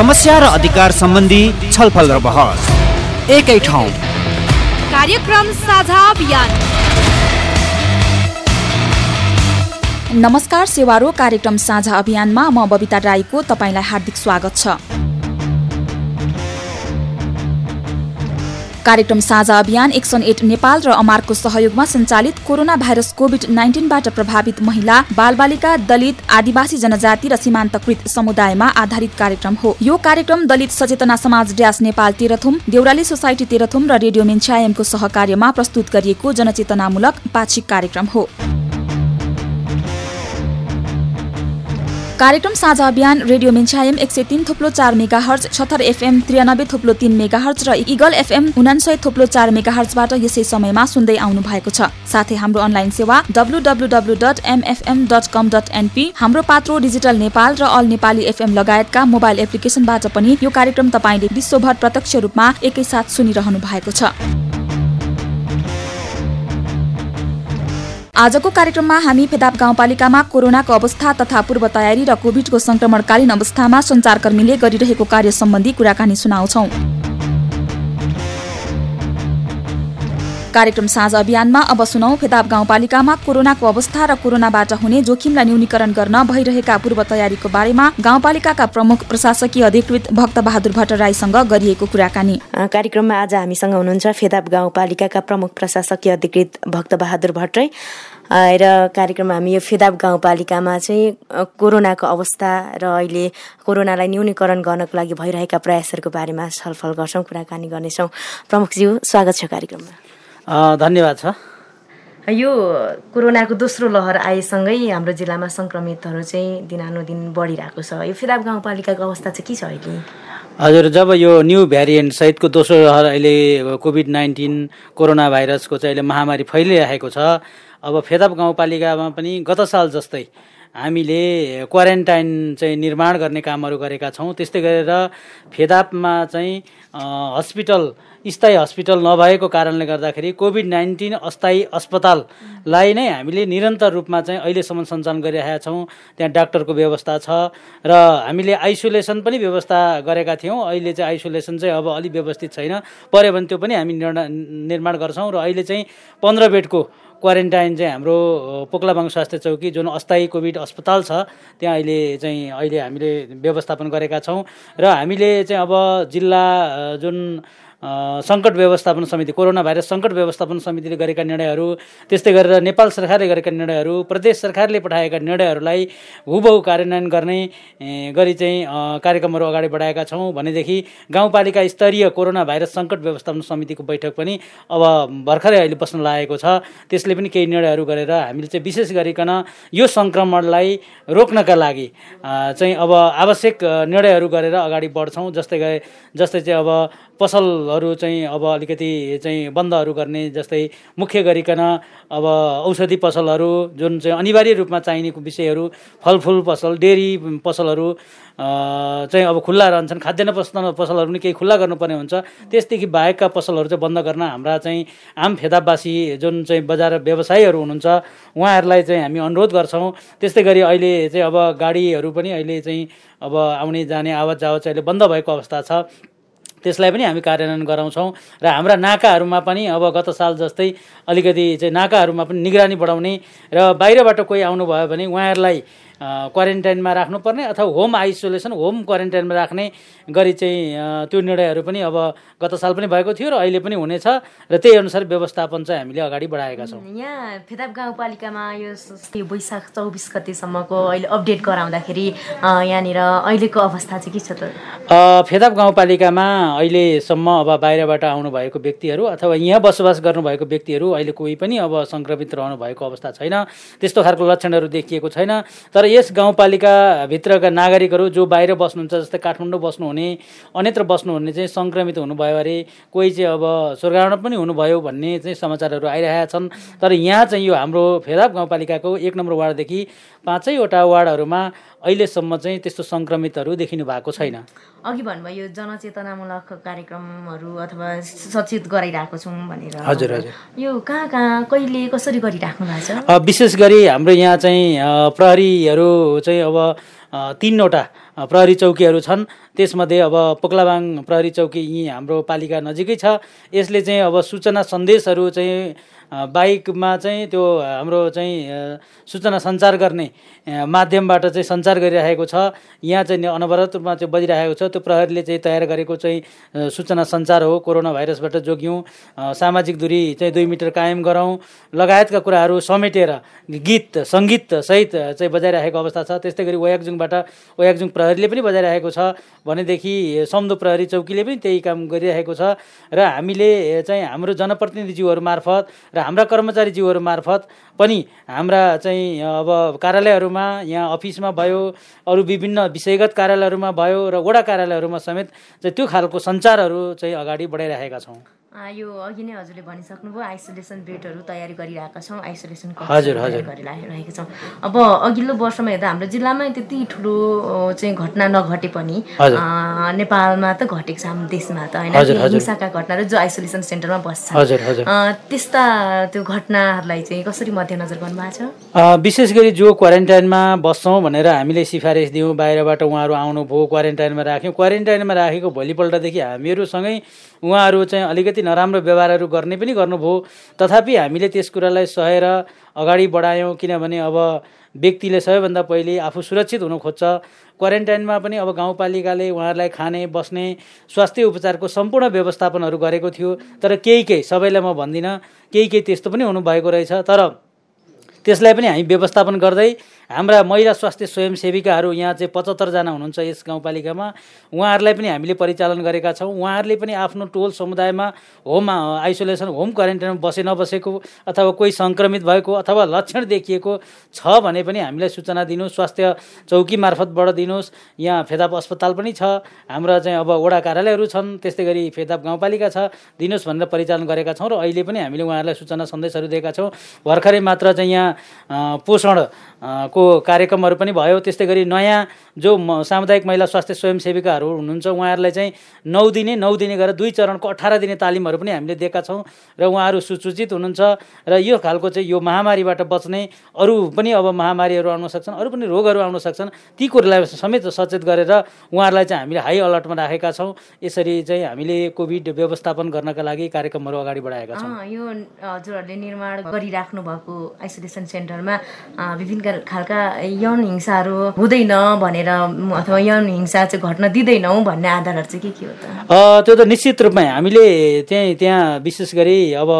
समस्या र अधिकार सम्बन्धी छलफल र बहस। एकै ठाउँ। कार्यक्रम साझा अभियान। नमस्कार सेवारो कार्यक्रम साझा अभियानमा म बबिता राईको तपाईँलाई हार्दिक स्वागत छ। कार्यक्रम साझा अभियान एक्सन एट नेपाल र अमारको सहयोगमा सञ्चालित कोरोना भाइरस कोभिड नाइन्टिनबाट प्रभावित महिला बालबालिका दलित आदिवासी जनजाति र सीमान्तकृत समुदायमा आधारित कार्यक्रम हो। यो कार्यक्रम दलित सचेतना समाज ड्यास नेपाल तेह्रथुम देउराली सोसाइटी तेह्रथुम र रेडियो मेन्चायमको सहकार्यमा प्रस्तुत गरिएको जनचेतनामूलक पाक्षिक कार्यक्रम हो। कार्यक्रम साझा अभियान रेडियो मेन्चायम एक सय तीन थोप्लो चार मेगा हर्ज छत्तर एफएम त्रियानब्बे थोप्लो तीन मेगा हर्ज र इगल एफएम उनासय थोप्लो चार मेगा हर्जबाट यसै समयमा सुन्दै आउनु भएको छ। साथै हाम्रो अनलाइन सेवा W dot MFM dot com dot NP Hamro Patro digital Nepal र अल नेपाली एफएम लगायतका मोबाइल एप्लिकेसनबाट पनि यो कार्यक्रम तपाईँले विश्वभर प्रत्यक्ष रूपमा एकैसाथ सुनिरहनु भएको छ। आजको कार्यक्रममा हामी फेदाप गाउँपालिकामा कोरोनाको अवस्था तथा पूर्व तयारी र कोभिडको संक्रमणकालीन अवस्थामा सञ्चारकर्मीले गरिरहेको कार्य सम्बन्धी कुराकानी सुनाउँछौ। कार्यक्रम साझ अभियानमा अब सुनौ फेदाप गाउँपालिकामा कोरोनाको अवस्था र कोरोनाबाट हुने जोखिमलाई न्यूनीकरण गर्न भइरहेका पूर्व तयारीको बारेमा गाउँपालिकाका प्रमुख प्रशासकीय अधिकृत भक्त बहादुर भट्टराईसँग गरिएको कुराकानी। कार्यक्रममा आज हामीसँग हुनुहुन्छ फेदाप गाउँपालिकाका प्रमुख प्रशासकीय अधिकृत भक्त बहादुर भट्टराई र कार्यक्रममा हामी यो फेदाप गाउँपालिकामा चाहिँ कोरोनाको अवस्था र अहिले कोरोनालाई न्यूनीकरण गर्नको लागि भइरहेका प्रयासहरूको बारेमा छलफल गर्छौँ कुराकानी गर्नेछौँ। प्रमुखज्यू स्वागत छ कार्यक्रममा। धन्यवाद छ। यो कोरोनाको दोस्रो लहर आएसँगै हाम्रो जिल्लामा सङ्क्रमितहरू चाहिँ दिनानुदिन बढिरहेको छ। यो फेदाप गाउँपालिकाको अवस्था चाहिँ के छ अहिले? हजुर जब यो न्यू भ्यारिएन्ट सहितको दोस्रो लहर अहिले कोभिड नाइन्टिन कोरोना भाइरसको चाहिँ अहिले महामारी फैलिरहेको छ। अब फेदाप गाउँपालिकामा पनि गत साल जस्तै हामीले क्वारेन्टाइन चाहिँ निर्माण गर्ने कामहरू गरेका छौँ। त्यस्तै गरेर फेदापमा चाहिँ हस्पिटल स्थायी हस्पिटल नभएको कारणले गर्दाखेरि कोभिड नाइन्टिन अस्थायी अस्पताललाई नै हामीले निरन्तर रूपमा चाहिँ अहिलेसम्म सञ्चालन गरिरहेका छौँ। त्यहाँ डाक्टरको व्यवस्था छ र हामीले आइसोलेसन पनि व्यवस्था गरेका थियौँ। अहिले चाहिँ आइसोलेसन चाहिँ अब अलिक व्यवस्थित छैन। पऱ्यो भने त्यो पनि हामी निर्माण गर्छौँ र अहिले चाहिँ पन्ध्र बेडको क्वारेन्टाइन चाहिँ हाम्रो पोक्लाबाङ स्वास्थ्य चौकी जुन अस्थायी कोभिड अस्पताल छ त्यहाँ अहिले चाहिँ अहिले हामीले व्यवस्थापन गरेका छौँ। र हामीले चाहिँ अब जिल्ला जुन सङ्कट व्यवस्थापन समिति कोरोना भाइरस सङ्कट व्यवस्थापन समितिले गरेका निर्णयहरू त्यस्तै गरेर नेपाल सरकारले गरेका निर्णयहरू प्रदेश सरकारले पठाएका निर्णयहरूलाई हुबहु कार्यान्वयन गर्ने गरी चाहिँ कार्यक्रमहरू अगाडि बढाएका छौँ भनेदेखि गाउँपालिका स्तरीय कोरोना भाइरस सङ्कट व्यवस्थापन समितिको बैठक पनि अब भर्खरै अहिले बस्न लागेको छ। त्यसले पनि केही निर्णयहरू गरेर हामीले चाहिँ विशेष गरिकन यो सङ्क्रमणलाई रोक्नका लागि चाहिँ अब आवश्यक निर्णयहरू गरेर अगाडि बढ्छौँ। जस्तै गए जस्तै चाहिँ अब पसलहरू चाहिँ अब अलिकति चाहिँ बन्दहरू गर्ने जस्तै मुख्य गरिकन अब औषधि पसलहरू जुन चाहिँ अनिवार्य रूपमा चाहिने विषयहरू फलफुल पसल डेरी पसलहरू चाहिँ अब खुल्ला रहन्छन् खाद्यान्न पसल पसलहरू पनि केही खुल्ला गर्नुपर्ने हुन्छ। त्यसदेखि बाहेकका पसलहरू चाहिँ बन्द गर्न हाम्रा चाहिँ आम फेदाबासी जुन चाहिँ बजार व्यवसायीहरू हुनुहुन्छ उहाँहरूलाई चाहिँ हामी अनुरोध गर्छौँ। त्यस्तै गरी अहिले चाहिँ अब गाडीहरू पनि अहिले चाहिँ अब आउने जाने आवाज जावत चाहिँ अहिले बन्द भएको अवस्था छ। त्यसलाई पनि हामी कार्यान्वयन गराउँछौँ। र हाम्रा नाकाहरूमा पनि अब गत साल जस्तै अलिकति चाहिँ नाकाहरूमा पनि निगरानी बढाउने र बाहिरबाट कोही आउनुभयो भने उहाँहरूलाई क्वारेन्टाइनमा राख्नुपर्ने अथवा होम आइसोलेसन होम क्वारेन्टाइनमा राख्ने गरी चाहिँ त्यो निर्णयहरू पनि अब गत साल पनि भएको थियो र अहिले पनि हुनेछ र त्यही अनुसार व्यवस्थापन चाहिँ हामीले अगाडि बढाएका छौँ। यहाँ फेदाप गाउँपालिकामा यो वैशाख चौबिस गतिसम्मको अहिले अपडेट गराउँदाखेरि यहाँनिर अहिलेको अवस्था चाहिँ के छ त? फेदाप गाउँपालिकामा अहिलेसम्म अब बाहिरबाट आउनुभएको व्यक्तिहरू अथवा यहाँ बसोबास गर्नुभएको व्यक्तिहरू अहिले कोही पनि अब सङ्क्रमित रहनु भएको अवस्था छैन। त्यस्तो खालको लक्षणहरू देखिएको छैन। तर यस गाउँपालिकाभित्रका नागरिकहरू जो बाहिर बस्नुहुन्छ जस्तै काठमाडौँ बस्नुहुने अन्यत्र बस्नुहुने चाहिँ सङ्क्रमित हुनुभयो अरे कोही चाहिँ अब स्वर्गावरण पनि हुनुभयो भन्ने चाहिँ समाचारहरू आइरहेका छन्। तर यहाँ चाहिँ यो हाम्रो फेदाप गाउँपालिकाको एक नम्बर वार्डदेखि पाँचैवटा वार्डहरूमा अहिलेसम्म चाहिँ त्यस्तो सङ्क्रमितहरू देखिनु भएको छैन। अघि भन्नुभयो यो जनचेतनामूलक कार्यक्रमहरू अथवा सचेत गराइरहेको छौँ भनेर। हजुर हजुर। यो कहाँ कहाँ कहिले कसरी गरिराख्नु भएको छ? विशेष गरी हाम्रो यहाँ चाहिँ प्रहरीहरू चाहिँ अब तिनवटा प्रहरी चौकीहरू छन्। त्यसमध्ये अब पोक्लाबाङ प्रहरी चौकी यहीँ हाम्रो पालिका नजिकै छ। यसले चाहिँ अब सूचना सन्देशहरू चाहिँ बाइकमा चाहिँ त्यो हाम्रो चाहिँ सूचना सञ्चार गर्ने माध्यमबाट चाहिँ सञ्चार गरिरहेको छ। यहाँ चाहिँ अनवरत रूपमा चाहिँ बजिरहेको छ। त्यो प्रहरीले चाहिँ तयार गरेको चाहिँ सूचना सञ्चार हो। कोरोना भाइरसबाट जोग्यौँ। सामाजिक दूरी चाहिँ दुई मिटर कायम गरौँ। लगायतका कुराहरू समेटेर गीत सङ्गीतसहित चाहिँ बजाइरहेको अवस्था छ। त्यस्तै गरी ओयाकजुङबाट ओयाकजुङ प्रहरीले पनि बजाइरहेको छ। भनेदेखि सम्दो प्रहरी चौकीले पनि त्यही काम गरिरहेको छ। र हामीले चाहिँ हाम्रो जनप्रतिनिधिज्यूहरू मार्फत र हाम्रा कर्मचारीज्यूहरू मार्फत पनि हाम्रा चाहिँ अब कार्यालयहरूमा यहाँ अफिसमा भयो अरू विभिन्न विषयगत कार्यालयहरूमा भयो र वडा कार्यालयहरूमा समेत चाहिँ त्यो खालको सञ्चारहरू चाहिँ अगाडि बढाइरहेका छौँ। यो अघि नै हजुरले भनिसक्नुभयो आइसोलेसन बेडहरू तयारी गरिरहेका छौँ आइसोलेसन हजुर हजुर। गरिरहेका छौँ। अब अघिल्लो वर्षमा हेर्दा हाम्रो जिल्लामै त्यति ठुलो चाहिँ घटना नघटे पनि नेपालमा त घटेको छ हाम्रो देशमा त होइन? हिंसाका घटनाहरू जो आइसोलेसन सेन्टरमा बस्छ त्यस्ता त्यो घटनाहरूलाई चाहिँ कसरी मध्यनजर गर्नुभएको छ? विशेष गरी जो क्वारेन्टाइनमा बस्छौँ भनेर हामीले सिफारिस दियौँ बाहिरबाट उहाँहरू आउनुभयो क्वारेन्टाइनमा राख्यौँ। क्वारेन्टाइनमा राखेको भोलिपल्टदेखि हामीहरूसँगै उहाँहरू चाहिँ अलिकति नराम्रो व्यवहारहरू गर्ने पनि गर्नुभयो तथापि हामीले त्यस कुरालाई सहेर अगाडि बढायौँ किनभने अब व्यक्तिले सबैभन्दा पहिले आफू सुरक्षित हुनु खोज्छ। क्वारेन्टाइनमा पनि अब गाउँपालिकाले उहाँहरूलाई खाने बस्ने स्वास्थ्य उपचारको सम्पूर्ण व्यवस्थापनहरू गरेको थियो तर केही केही सबैलाई म भन्दिनँ केही केही त्यस्तो पनि हुनुभएको रहेछ। तर त्यसलाई पनि हामी व्यवस्थापन गर्दै हाम्रा महिला स्वास्थ्य स्वयंसेविकाहरू यहाँ चाहिँ पचहत्तरजना हुनुहुन्छ यस गाउँपालिकामा। उहाँहरूलाई पनि हामीले परिचालन गरेका छौँ। उहाँहरूले पनि आफ्नो टोल समुदायमा होम आइसोलेसन होम क्वारेन्टाइनमा बसे नबसेको अथवा कोही सङ्क्रमित भएको अथवा लक्षण देखिएको छ भने पनि हामीलाई सूचना दिनुहोस् स्वास्थ्य चौकी मार्फतबाट दिनुहोस्। यहाँ फेदाप अस्पताल पनि छ। हाम्रा चाहिँ अब वडा कार्यालयहरू छन् त्यस्तै गरी फेदाप गाउँपालिका छ। दिनुहोस् भनेर परिचालन गरेका छौँ र अहिले पनि हामीले उहाँहरूलाई सूचना सन्देशहरू दिएका छौँ। भर्खरै मात्र चाहिँ यहाँ पोषण को कार्यक्रमहरू पनि भयो। त्यस्तै गरी नयाँ जो सामुदायिक महिला स्वास्थ्य स्वयंसेविकाहरू हुनुहुन्छ उहाँहरूलाई चाहिँ नौ दिने नौ दिने गरेर दुई चरणको अठार दिने तालिमहरू पनि हामीले दिएका छौँ र उहाँहरू सुसूचित हुनुहुन्छ र यो खालको चाहिँ यो महामारीबाट बच्ने अरू पनि अब महामारीहरू आउन सक्छन् अरू पनि रोगहरू आउन सक्छन् ती कुरालाई समेत सचेत गरेर उहाँहरूलाई चाहिँ हामीले हाई अलर्टमा राखेका छौँ। यसरी चाहिँ हामीले कोभिड व्यवस्थापन गर्नका लागि कार्यक्रमहरू अगाडि बढाएका छौँ। यो हजुरहरूले निर्माण गरिराख्नु भएको आइसोलेसन सेन्टरमा विभिन्न खालका यौन हिंसाहरू हुँदैन भनेर अथवा यौन हिंसा चाहिँ घट्न दिँदैनौँ भन्ने आधारहरू चाहिँ के के हो त? त्यो त निश्चित रूपमै हामीले त्यहीँ त्यहाँ विशेष गरी अब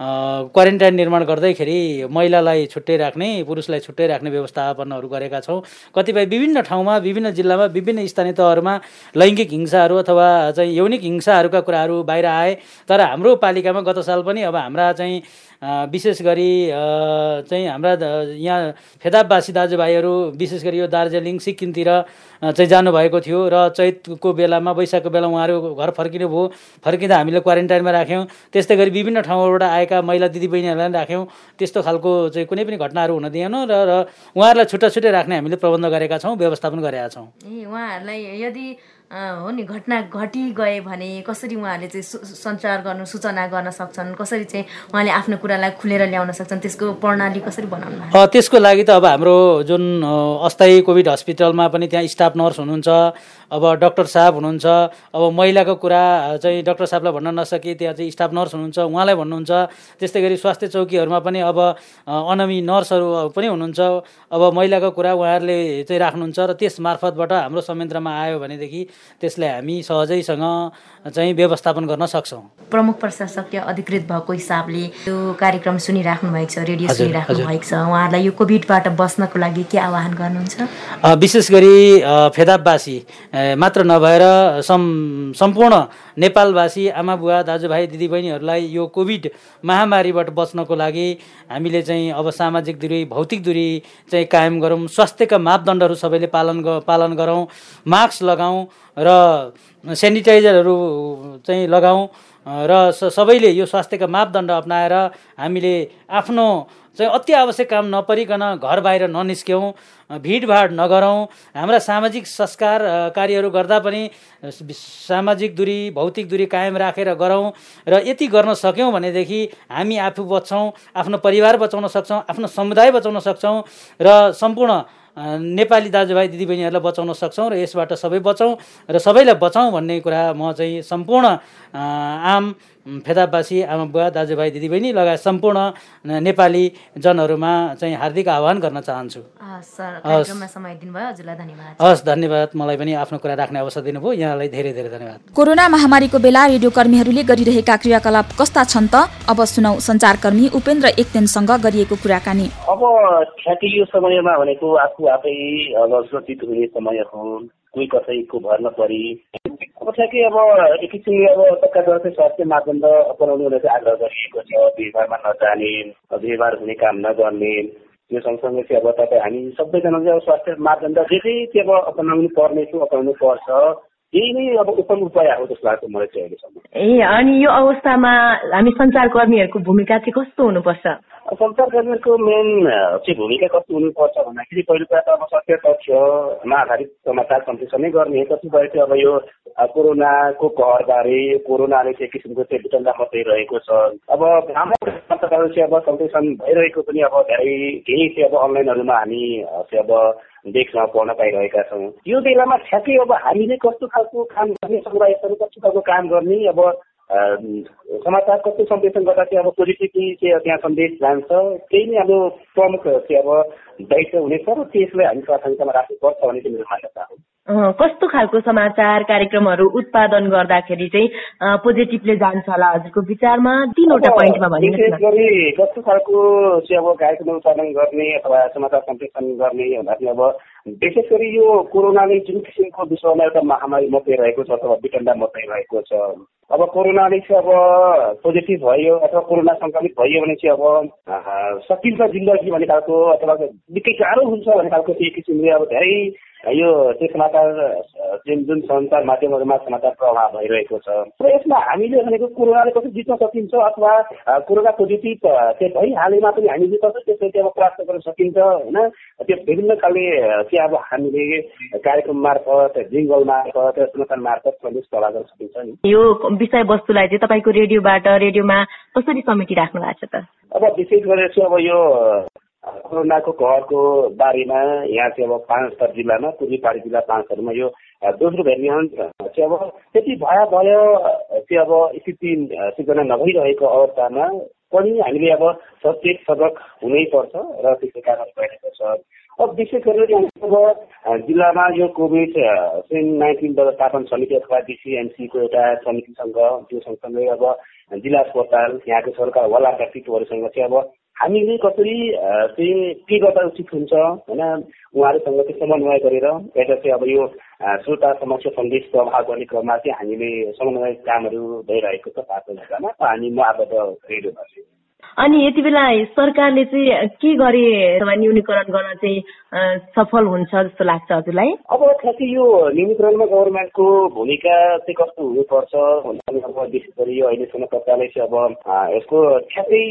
क्वारेन्टाइन निर्माण गर्दैखेरि महिलालाई छुट्टै राख्ने पुरुषलाई छुट्टै राख्ने व्यवस्थापनहरू गरेका छौँ। कतिपय विभिन्न ठाउँमा विभिन्न जिल्लामा विभिन्न स्थानीय तहहरूमा लैङ्गिक हिंसाहरू अथवा चाहिँ यौनिक हिंसाहरूका कुराहरू बाहिर आए। तर हाम्रो पालिकामा गत साल पनि अब हाम्रा चाहिँ विशेष गरी चाहिँ हाम्रा यहाँ फेदाबवासी दाजुभाइहरू विशेष गरी यो दार्जिलिङ सिक्किमतिर चाहिँ जानुभएको थियो र चैतको बेलामा वैशाखको बेला उहाँहरू घर फर्किनु भयो फर्किँदा हामीले क्वारेन्टाइनमा राख्यौँ। त्यस्तै गरी विभिन्न ठाउँबाट आएका महिला दिदीबहिनीहरूलाई राख्यौँ। त्यस्तो खालको चाहिँ कुनै पनि घटनाहरू हुन दिएनौँ र उहाँहरूलाई छुट्टा छुट्टै राख्ने हामीले प्रबन्ध गरेका छौँ व्यवस्थापन गरेका छौँ। ए उहाँहरूलाई यदि हो नि घटना घटिगए भने कसरी उहाँहरूले चाहिँ सञ्चार गर्नु सूचना गर्न सक्छन्? कसरी चाहिँ उहाँले आफ्नो कुरालाई खुलेर ल्याउन सक्छन्? त्यसको प्रणाली कसरी बनाउनु त्यसको लागि त अब हाम्रो जुन अस्थायी कोभिड हस्पिटलमा पनि त्यहाँ स्टाफ नर्स हुनुहुन्छ अब डक्टर साहब हुनुहुन्छ अब महिलाको कुरा चाहिँ डक्टर साहबलाई भन्न नसके त्यहाँ चाहिँ स्टाफ नर्स हुनुहुन्छ उहाँलाई भन्नुहुन्छ त्यस्तै गरी स्वास्थ्य चौकीहरूमा पनि अब अनमी नर्सहरू पनि हुनुहुन्छ अब महिलाको कुरा उहाँहरूले चाहिँ राख्नुहुन्छ र त्यस मार्फतबाट हाम्रो संयन्त्रमा आयो भनेदेखि त्यसलाई हामी सहजैसँग चाहिँ व्यवस्थापन गर्न सक्छौँ। प्रमुख प्रशासकीय अधिकृत भएको हिसाबले यो कार्यक्रम सुनिराख्नु भएको छ रेडियो सुनिराख्नु भएको छ। उहाँहरूलाई यो कोभिडबाट बस्नको लागि के आह्वान गर्नुहुन्छ? विशेष गरी फेदाबवासी मात्र नभएर सम् सम्पूर्ण नेपालवासी आमा बुवा दाजुभाइ दिदीबहिनीहरूलाई यो कोभिड महामारीबाट बच्नको लागि हामीले चाहिँ अब सामाजिक दूरी भौतिक दूरी चाहिँ कायम गरौँ। स्वास्थ्यका मापदण्डहरू सबैले पालन पालन गरौँ। मास्क लगाउँ। र सेनिटाइजरहरू चाहिँ लगाउँ र सबैले यो स्वास्थ्यका मापदण्ड अप्नाएर हामीले आफ्नो चाहिँ अति आवश्यक काम नपरिकन घर बाहिर ननिस्क्यौँ भिडभाड नगरौँ। हाम्रा सामाजिक संस्कार कार्यहरू गर्दा पनि सामाजिक दूरी भौतिक दूरी कायम राखेर गरौँ र यति गर्न सक्यौँ भनेदेखि हामी आफू बच्छौँ आफ्नो परिवार बचाउन सक्छौँ आफ्नो समुदाय बचाउन सक्छौँ र सम्पूर्ण नेपाली दाजुभाइ दिदीबहिनीहरूलाई बचाउन सक्छौँ र यसबाट सबै बचाउँ र सबैलाई बचाउँ भन्ने कुरा म चाहिँ सम्पूर्ण आम फेदाबासी आमा बुवा दाजुभाइ दिदीबहिनी लगायत सम्पूर्ण नेपाली जनहरूमा चाहिँ हार्दिक आह्वान गर्न चाहन्छु। हस्। धन्यवाद। मलाई पनि आफ्नो कुरा राख्ने अवसर दिनुभयो। यहाँलाई धेरै धेरै धन्यवाद। कोरोना महामारीको बेला रेडियो कर्मीहरूले गरिरहेका क्रियाकलाप कस्ता छन् त? अब सुनौ सञ्चारकर्मी उपेन्द्र एकतेनसँग गरिएको कुराकानी। अब ठ्याक्कै यो समयमा भनेको आफू आफै सुरक्षित हुने समय हो कोही कसैको भर नपरी अब ठ्याक्कै अब एक किसिमले अब सरकारद्वारा चाहिँ स्वास्थ्य मापदण्ड अपनाउनु चाहिँ आग्रह गरिएको छ। भिडभाडमा नजाने भिडभाड हुने काम नगर्ने यो सँगसँगै चाहिँ अब तपाईँ हामी सबैजना चाहिँ अब स्वास्थ्य मापदण्ड जे चाहिँ अब अपनाउनु पर्ने अपनाउनु पर्छ। यही नै अब उत्तम उपाय हो जस्तो लाग्छ मलाई चाहिँ अहिलेसम्म। ए अनि यो अवस्थामा हामी सञ्चारकर्मीहरूको भूमिका चाहिँ कस्तो हुनुपर्छ? सञ्चारकर्मीहरूको मेन चाहिँ भूमिका कस्तो हुनुपर्छ भन्दाखेरि पहिलो कुरा त अब सत्य तथ्यमा आधारित समाचार सम्प्रेषणै गर्ने कतिपय चाहिँ अब यो कोरोनाको कहरबारे कोरोनाले चाहिँ किसिमको चाहिँ विटन्डा मात्रै रहेको छ। अब हाम्रो चाहिँ अब सम्प्रेषण भइरहेको पनि अब धेरै केही चाहिँ अब अनलाइनहरूमा हामी चाहिँ अब देख्न पढ्न पाइरहेका छौँ। यो बेलामा ठ्याक्कै अब हामीले कस्तो खालको काम गर्ने समुदायहरू कस्तो खालको काम गर्ने अब समाचार कस्तो सम्प्रेषण गर्दा चाहिँ अब पोजिटिभली चाहिँ त्यहाँ सन्देश जान्छ। त्यही नै अब प्रमुख चाहिँ अब दायित्व हुनेछ र त्यसलाई हामी प्राथमिकतामा राख्नुपर्छ भन्ने चाहिँ मेरो मान्यता हो कस्तो खालको समाचार कार्यक्रमहरू उत्पादन गर्दाखेरि चाहिँ पोजिटिभले जान्छ होला हजुरको विचारमा? तिनवटा पोइन्टमा विशेष गरी कस्तो खालको चाहिँ अब कार्यक्रम उत्पादन गर्ने अथवा समाचार सम्प्रेषण गर्ने भन्दाखेरि अब विशेष गरी यो कोरोनाले जुन किसिमको विश्वमा एउटा महामारी मचाइ रहेको छ अथवा विटन्डा मचाइ रहेको छ अब कोरोनाले चाहिँ अब पोजिटिभ भयो अथवा कोरोना सङ्क्रमित भयो भने चाहिँ अब सकिन्छ जिन्दगी भन्ने खालको अथवा निकै गाह्रो हुन्छ भन्ने खालको त्यो किसिमले अब धेरै यो त्यो समाचार जुन जुन सञ्चार माध्यमहरूमा समाचार प्रभाव भइरहेको छ। र यसमा हामीले भनेको कोरोनाले कसरी जित्न सकिन्छ अथवा कोरोना पोजिटिभ त्यो भइहालेमा पनि हामीले कसरी त्यसलाई चाहिँ अब प्राप्त गर्न सकिन्छ होइन? त्यो विभिन्न खाले चाहिँ अब हामीले कार्यक्रम मार्फत जिङ्गल मार्फत समाचार मार्फत प्रभाव गर्न सकिन्छ नि। यो विषयवस्तुलाई चाहिँ तपाईँको रेडियोबाट रेडियोमा कसरी समेटिराख्नु भएको छ त? अब विशेष गरेर चाहिँ अब यो कोरोनाको कहरको बारेमा यहाँ चाहिँ अब पाँच थर जिल्लामा पूर्वी पहाडी जिल्ला पाँच थरमा यो दोस्रो भेरिएन्ट चाहिँ अब त्यति भया भयो चाहिँ अब स्थिति सिर्जना नभइरहेको अवस्थामा पनि हामीले अब सचेत सजग हुनैपर्छ र त्यसै कारण भइरहेको छ। अब विशेष गरेर अब जिल्लामा यो कोभिड नाइन्टिन व्यवस्थापन समिति अथवा डिसिएमसीको एउटा समितिसँग त्यो सँगसँगै अब जिल्ला अस्पताल यहाँको सरकार वाला व्यक्तित्वहरूसँग चाहिँ अब हामीले कसरी चाहिँ के गर्दा उचित हुन्छ होइन? उहाँहरूसँग चाहिँ समन्वय गरेर एउटा चाहिँ अब यो श्रोता समक्ष सन्देश प्रभाव गर्ने क्रममा चाहिँ हामीले समन्वय कामहरू भइरहेको छ पाँच जिल्लामा हामी म आबद्ध रेडियो अनि यति बेला सरकारले चाहिँ के गरे न्यूनीकरण गर्न चाहिँ सफल हुन्छ जस्तो लाग्छ हजुरलाई? अब ठ्याक्कै यो न्यूनीकरणमा गभर्मेन्टको भूमिका चाहिँ कस्तो हुनुपर्छ भन्दाखेरि अब विशेष अहिलेसम्म सरकारले चाहिँ अब यसको ठ्याक्कै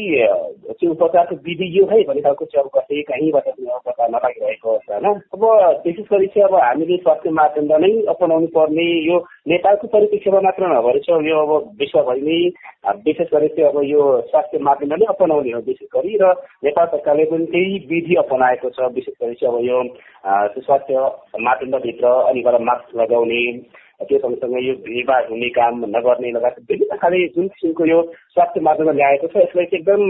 चाहिँ उपचारको विधि यो है भन्ने खालको चाहिँ अब कसै कहीँबाट पत्ता नपाइरहेको अवस्थामा अब विशेष गरी चाहिँ अब हामीले स्वास्थ्य मापदण्ड नै अपनाउनु पर्ने यो नेपालको परिप्रेक्ष्यमा मात्र नभएर चाहिँ यो अब विश्वभरि नै विशेष गरी चाहिँ अब यो स्वास्थ्य मापदण्ड नै अपनाउने हो विशेष गरी र नेपाल सरकारले पनि त्यही विधि अपनाएको छ विशेष गरी चाहिँ अब यो स्वास्थ्य मापदण्डभित्र अनि गएर मास्क लगाउने त्यो सँगसँगै यो भिडभाड हुने काम नगर्ने लगायत विभिन्न खाले जुन किसिमको यो स्वास्थ्य मापदण्ड ल्याएको छ यसलाई चाहिँ एकदम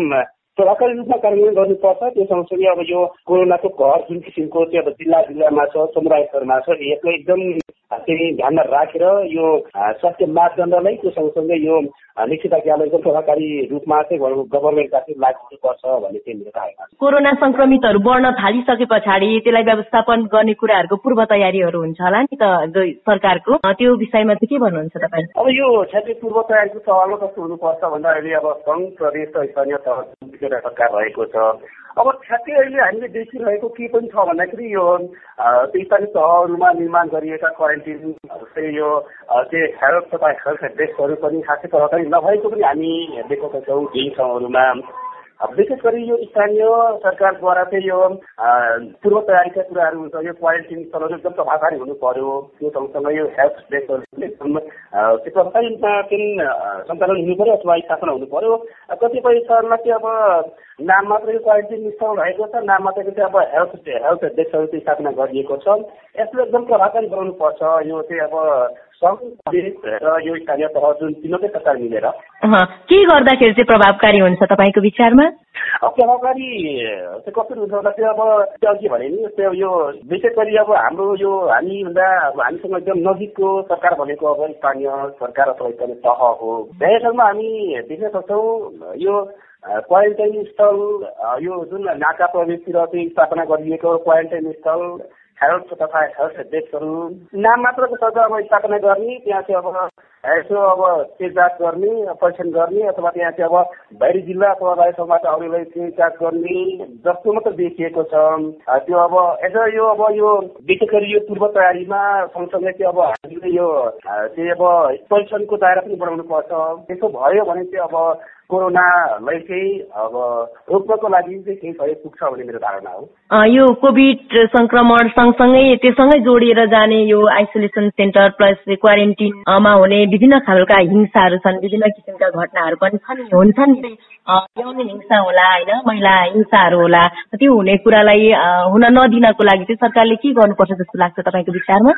प्रभावकारी रूपमा कार्यान्वयन गर्नुपर्छ। त्यो सँगसँगै अब यो कोरोनाको कहर जुन किसिमको चाहिँ अब जिल्ला जिल्लामा छ समुदाय स्तरमा छ यसलाई एकदम चाहिँ ध्यानमा राखेर यो स्वास्थ्य मापदण्डलाई त्यो सँगसँगै यो निषेधाज्ञालाई प्रभावकारी रूपमा चाहिँ गभर्मेन्टका चाहिँ लागू पर्छ भन्ने चाहिँ मेरो धारणा कोरोना संक्रमितहरू बढ्न थालिसके पछाडि त्यसलाई व्यवस्थापन गर्ने कुराहरूको पूर्व तयारीहरू हुन्छ होला नि त सरकारको। त्यो विषयमा चाहिँ के भन्नुहुन्छ तपाईँ? अब यो ठ्याक्कै पूर्व तयारीको सवालमा कस्तो हुनुपर्छ भन्दा अहिले अब सङ्घ प्रदेश र स्थानीय तह सरकार रहेको छ। अब ठ्याक्कै अहिले हामीले देखिरहेको के पनि छ भन्दाखेरि यो स्थानीय तहहरूमा निर्माण गरिएका क्वारेन्टिन यो चाहिँ हेल्थ तथा हेल्थ डेस्कहरू पनि खासै प्रभावकारी नभएको पनि हामी देखेका छौँ केही ठाउँहरूमा। विशेष गरी यो स्थानीय सरकारद्वारा चाहिँ यो पूर्व तयारीका कुराहरू हुन्छ यो क्वारेन्टिन स्थलहरू एकदम प्रभावकारी हुनु पर्यो। त्यो सँगसँगै यो हेल्थ डेस्कहरू एकदम प्रभावकारी रूपमा चाहिँ सञ्चालन हुनु पर्यो अथवा स्थापना हुनु पर्यो। कतिपय स्थलमा चाहिँ अब नाम मात्रै क्वारेन्टिन स्थल रहेको छ नाम मात्रै चाहिँ अब हेल्थ हेल्थ डेस्कहरू चाहिँ स्थापना गरिएको छ। यसले एकदम प्रभावकारी बनाउनु पर्छ। यो चाहिँ अब यो स्थानीय तह जुन तिनीहरूकै सरकार मिलेर के गर्दाखेरि चाहिँ प्रभावकारी हुन्छ तपाईँको विचारमा? प्रभावकारी चाहिँ कसरी हुन्छ भन्दा चाहिँ अब अघि भने नि अब यो विशेष गरी अब हाम्रो यो हामीभन्दा अब हामीसँग एकदम नजिकको सरकार भनेको अब स्थानीय सरकार अथवा स्थानीय तह हो। धेरै हामी देख्न सक्छौँ यो क्वारेन्टाइन स्थल यो जुन नाका प्रवेशतिर चाहिँ स्थापना गरिएको क्वारेन्टाइन स्थल हेल्थ तथा हेल्थ डेस्कहरू नाम मात्रको छ अब स्थापना गर्ने त्यहाँ चाहिँ अब यसो अब चेकजाँच गर्ने परीक्षण गर्ने अथवा त्यहाँ चाहिँ अब बाहिरी जिल्ला अथवा बाहिर ठाउँबाट आउनेलाई चेकजाँच गर्ने जस्तो मात्र देखिएको छ। त्यो अब यसो यो अब यो विशेष गरी यो पूर्व तयारीमा सँगसँगै चाहिँ अब हामीले यो चाहिँ अब परीक्षणको दायरा पनि बढाउनु पर्छ त्यसो भयो भने चाहिँ अब कोरोनालाई चाहिँ अब रोक्नको लागि चाहिँ केही सहयोग पुग्छ भन्ने मेरो धारणा हो। यो कोभिड संक्रमण सँगसँगै त्योसँगै जोडिएर जाने यो आइसोलेसन सेन्टर प्लस क्वारेन्टिनमा हुने विभिन्न खालका हिंसाहरू छन् विभिन्न किसिमका घटनाहरू पनि छन् हुन्छन् यौन हिंसा होला होइन महिला हिंसाहरू होला त्यो हुने कुरालाई हुन नदिनको लागि चाहिँ सरकारले के गर्नुपर्छ जस्तो लाग्छ तपाईँको विचारमा?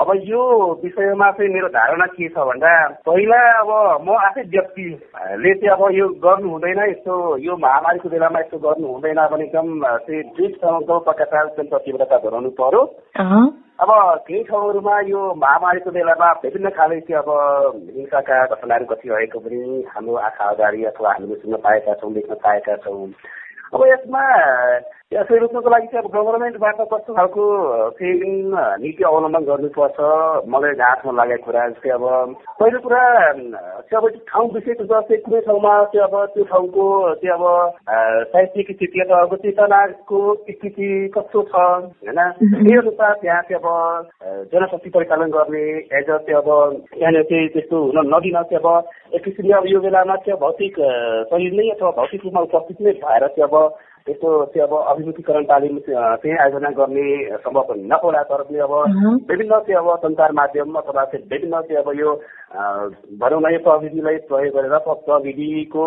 अब यो विषयमा चाहिँ मेरो धारणा के छ भन्दा पहिला अब म आफै व्यक्तिले चाहिँ अब यो गर्नु हुँदैन यस्तो यो महामारीको बेलामा यस्तो गर्नु हुँदैन भने एकदम चाहिँ दृढसँग पक्षाचार प्रतिबद्धता गराउनु पर्यो। अब केही ठाउँहरूमा यो महामारीको बेलामा विभिन्न खाले चाहिँ अब हिंसाका घटनाहरू कति रहेको पनि हाम्रो आँखा अगाडि अथवा हामीले सुन्न पाएका छौँ देख्न पाएका छौँ। अब यसमा यसरी रोक्नको लागि चाहिँ अब गभर्मेन्टबाट कस्तो खालको चाहिँ नीति अवलम्बन गर्नुपर्छ मलाई हातमा लागेको कुरा जस्तै अब पहिलो कुरा चाहिँ अब ठाउँ विशेष चाहिँ कुनै ठाउँमा चाहिँ अब त्यो ठाउँको चाहिँ अब साहित्यिक स्थिति अथवा अब चेतनाको स्थिति कस्तो छ होइन? त्यही अनुसार त्यहाँ चाहिँ अब जनशक्ति परिचालन गर्ने एज अ चाहिँ अब त्यहाँनिर चाहिँ त्यस्तो हुन नदिन चाहिँ अब एक किसिमले अब यो बेलामा चाहिँ भौतिक शरीर नै अथवा भौतिक रूपमा उपस्थित नै भएर चाहिँ अब त्यस्तो चाहिँ अब अभिमुखीकरण तालिम चाहिँ आयोजना गर्ने सम्भव नहोला तर पनि अब विभिन्न चाहिँ अब सञ्चार माध्यम अथवा चाहिँ विभिन्न चाहिँ अब यो भनौँ न यो प्रविधिलाई प्रयोग गरेर प्रविधिको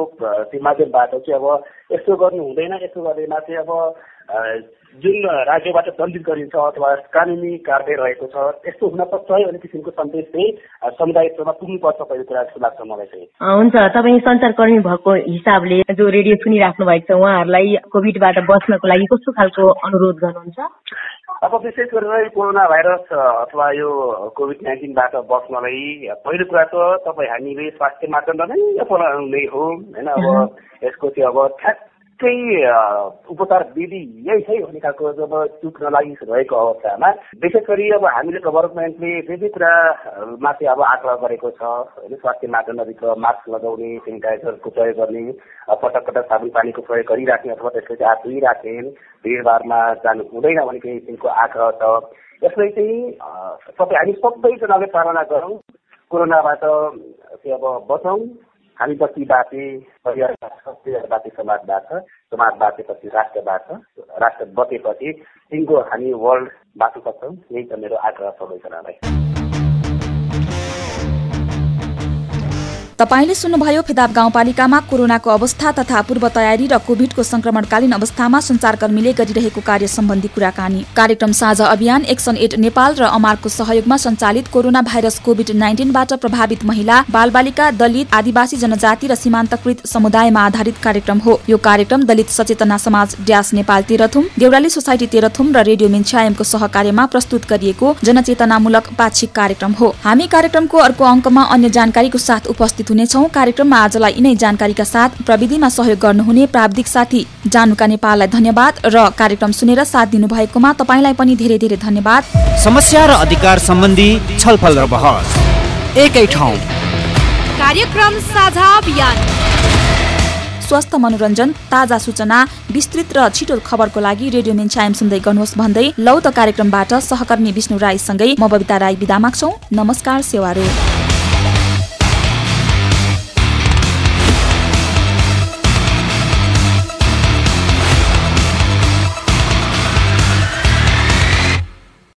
माध्यमबाट चाहिँ अब यस्तो गर्नु हुँदैन यस्तो गर्दैमा चाहिँ अब जुन राज्यबाट दण्डित गरिन्छ अथवा कानुनी कारवाही रहेको छ यस्तो हुन सक्छ है भन्ने किसिमको सन्देश चाहिँ समुदाय स्तरमा पुग्नुपर्छ पहिलो कुरा जस्तो लाग्छ मलाई चाहिँ। हुन्छ। तपाईँ सञ्चारकर्मी भएको हिसाबले जो रेडियो सुनिराख्नु भएको छ उहाँहरूलाई कोभिडबाट बच्नको लागि कस्तो खालको अनुरोध गर्नुहुन्छ? अब विशेष गरेर कोरोना भाइरस अथवा यो कोभिड नाइन्टिनबाट बस्नलाई पहिलो कुरा त तपाईँ हामीले स्वास्थ्य मापदण्ड नै अपनाउने हो होइन? अब यसको चाहिँ अब ठ्याक्कै उपचार विधि यही है भन्ने खालको जब चुक्न लागि रहेको अवस्थामा विशेष गरी अब हामीले गभर्मेन्टले धेरै कुरामा चाहिँ अब आग्रह गरेको छ होइन स्वास्थ्य मापदण्डभित्र मास्क लगाउने सेनिटाइजरको प्रयोग गर्ने पटक पटक साबुन पानीको प्रयोग गरिराख्ने अथवा त्यसपछि हात धोइराख्ने भिडभाडमा जानु हुँदैन भन्ने किसिमको आग्रह छ। यसलाई चाहिँ तपाईँ हामी सबैजनाले पालना गरौँ। कोरोनाबाट चाहिँ अब बचौँ हामी पछि बाँचे परिवार बाँचे समाज बाँच्छ समाज बाँचेपछि राष्ट्र बाँच्छ राष्ट्र बचेपछि तिनको हामी वर्ल्ड बाँच्न सक्छौँ यही छ मेरो आग्रह सबैजनालाई तपाईँले सुन्नुभयो फेदाब गाउँपालिकामा कोरोनाको अवस्था तथा पूर्व तयारी र कोभिडको संक्रमणकालीन अवस्थामा संचारकर्मीले गरिरहेको कार्य सम्बन्धी कुराकानी। कार्यक्रम साझा अभियान एक्सन एड नेपाल र अमारको सहयोगमा सञ्चालित कोरोना भाइरस कोभिड नाइन्टिनबाट प्रभावित महिला बालबालिका दलित आदिवासी जनजाति र सीमान्तकृत समुदायमा आधारित कार्यक्रम हो। यो कार्यक्रम दलित सचेतना समाज ड्यास नेपाल तेह्रथुम देउराली सोसाइटी तेह्रथुम र रेडियो मिन्छायमको सहकार्यमा प्रस्तुत गरिएको जनचेतनामूलक पाक्षिक कार्यक्रम हो। हामी कार्यक्रमको अर्को अङ्कमा अन्य जानकारीको साथ उपस्थित उपस्थित हुनेछौ। कार्यक्रममा आजलाई यिनै जानकारीका साथ प्रविधिमा सहयोग गर्नुहुने प्राविधिक साथी जानुका नेपाललाई धन्यवाद र कार्यक्रम सुनेर साथ दिनुभएकोमा तपाईँलाई पनि धेरै धेरै धन्यवाद। समस्या र अधिकार सम्बन्धी छलफल र बहस। एकै ठाउँ। कार्यक्रम साझा अभियान। स्वस्थ मनोरञ्जन ताजा सूचना विस्तृत र छिटो खबरको लागि रेडियो मिन्चायम सुन्दै गर्नुहोस् भन्दै लौ त कार्यक्रमबाट सहकर्मी विष्णु राईसँगै म बबिता राई विदा माग्छौ। नमस्कार सेवारो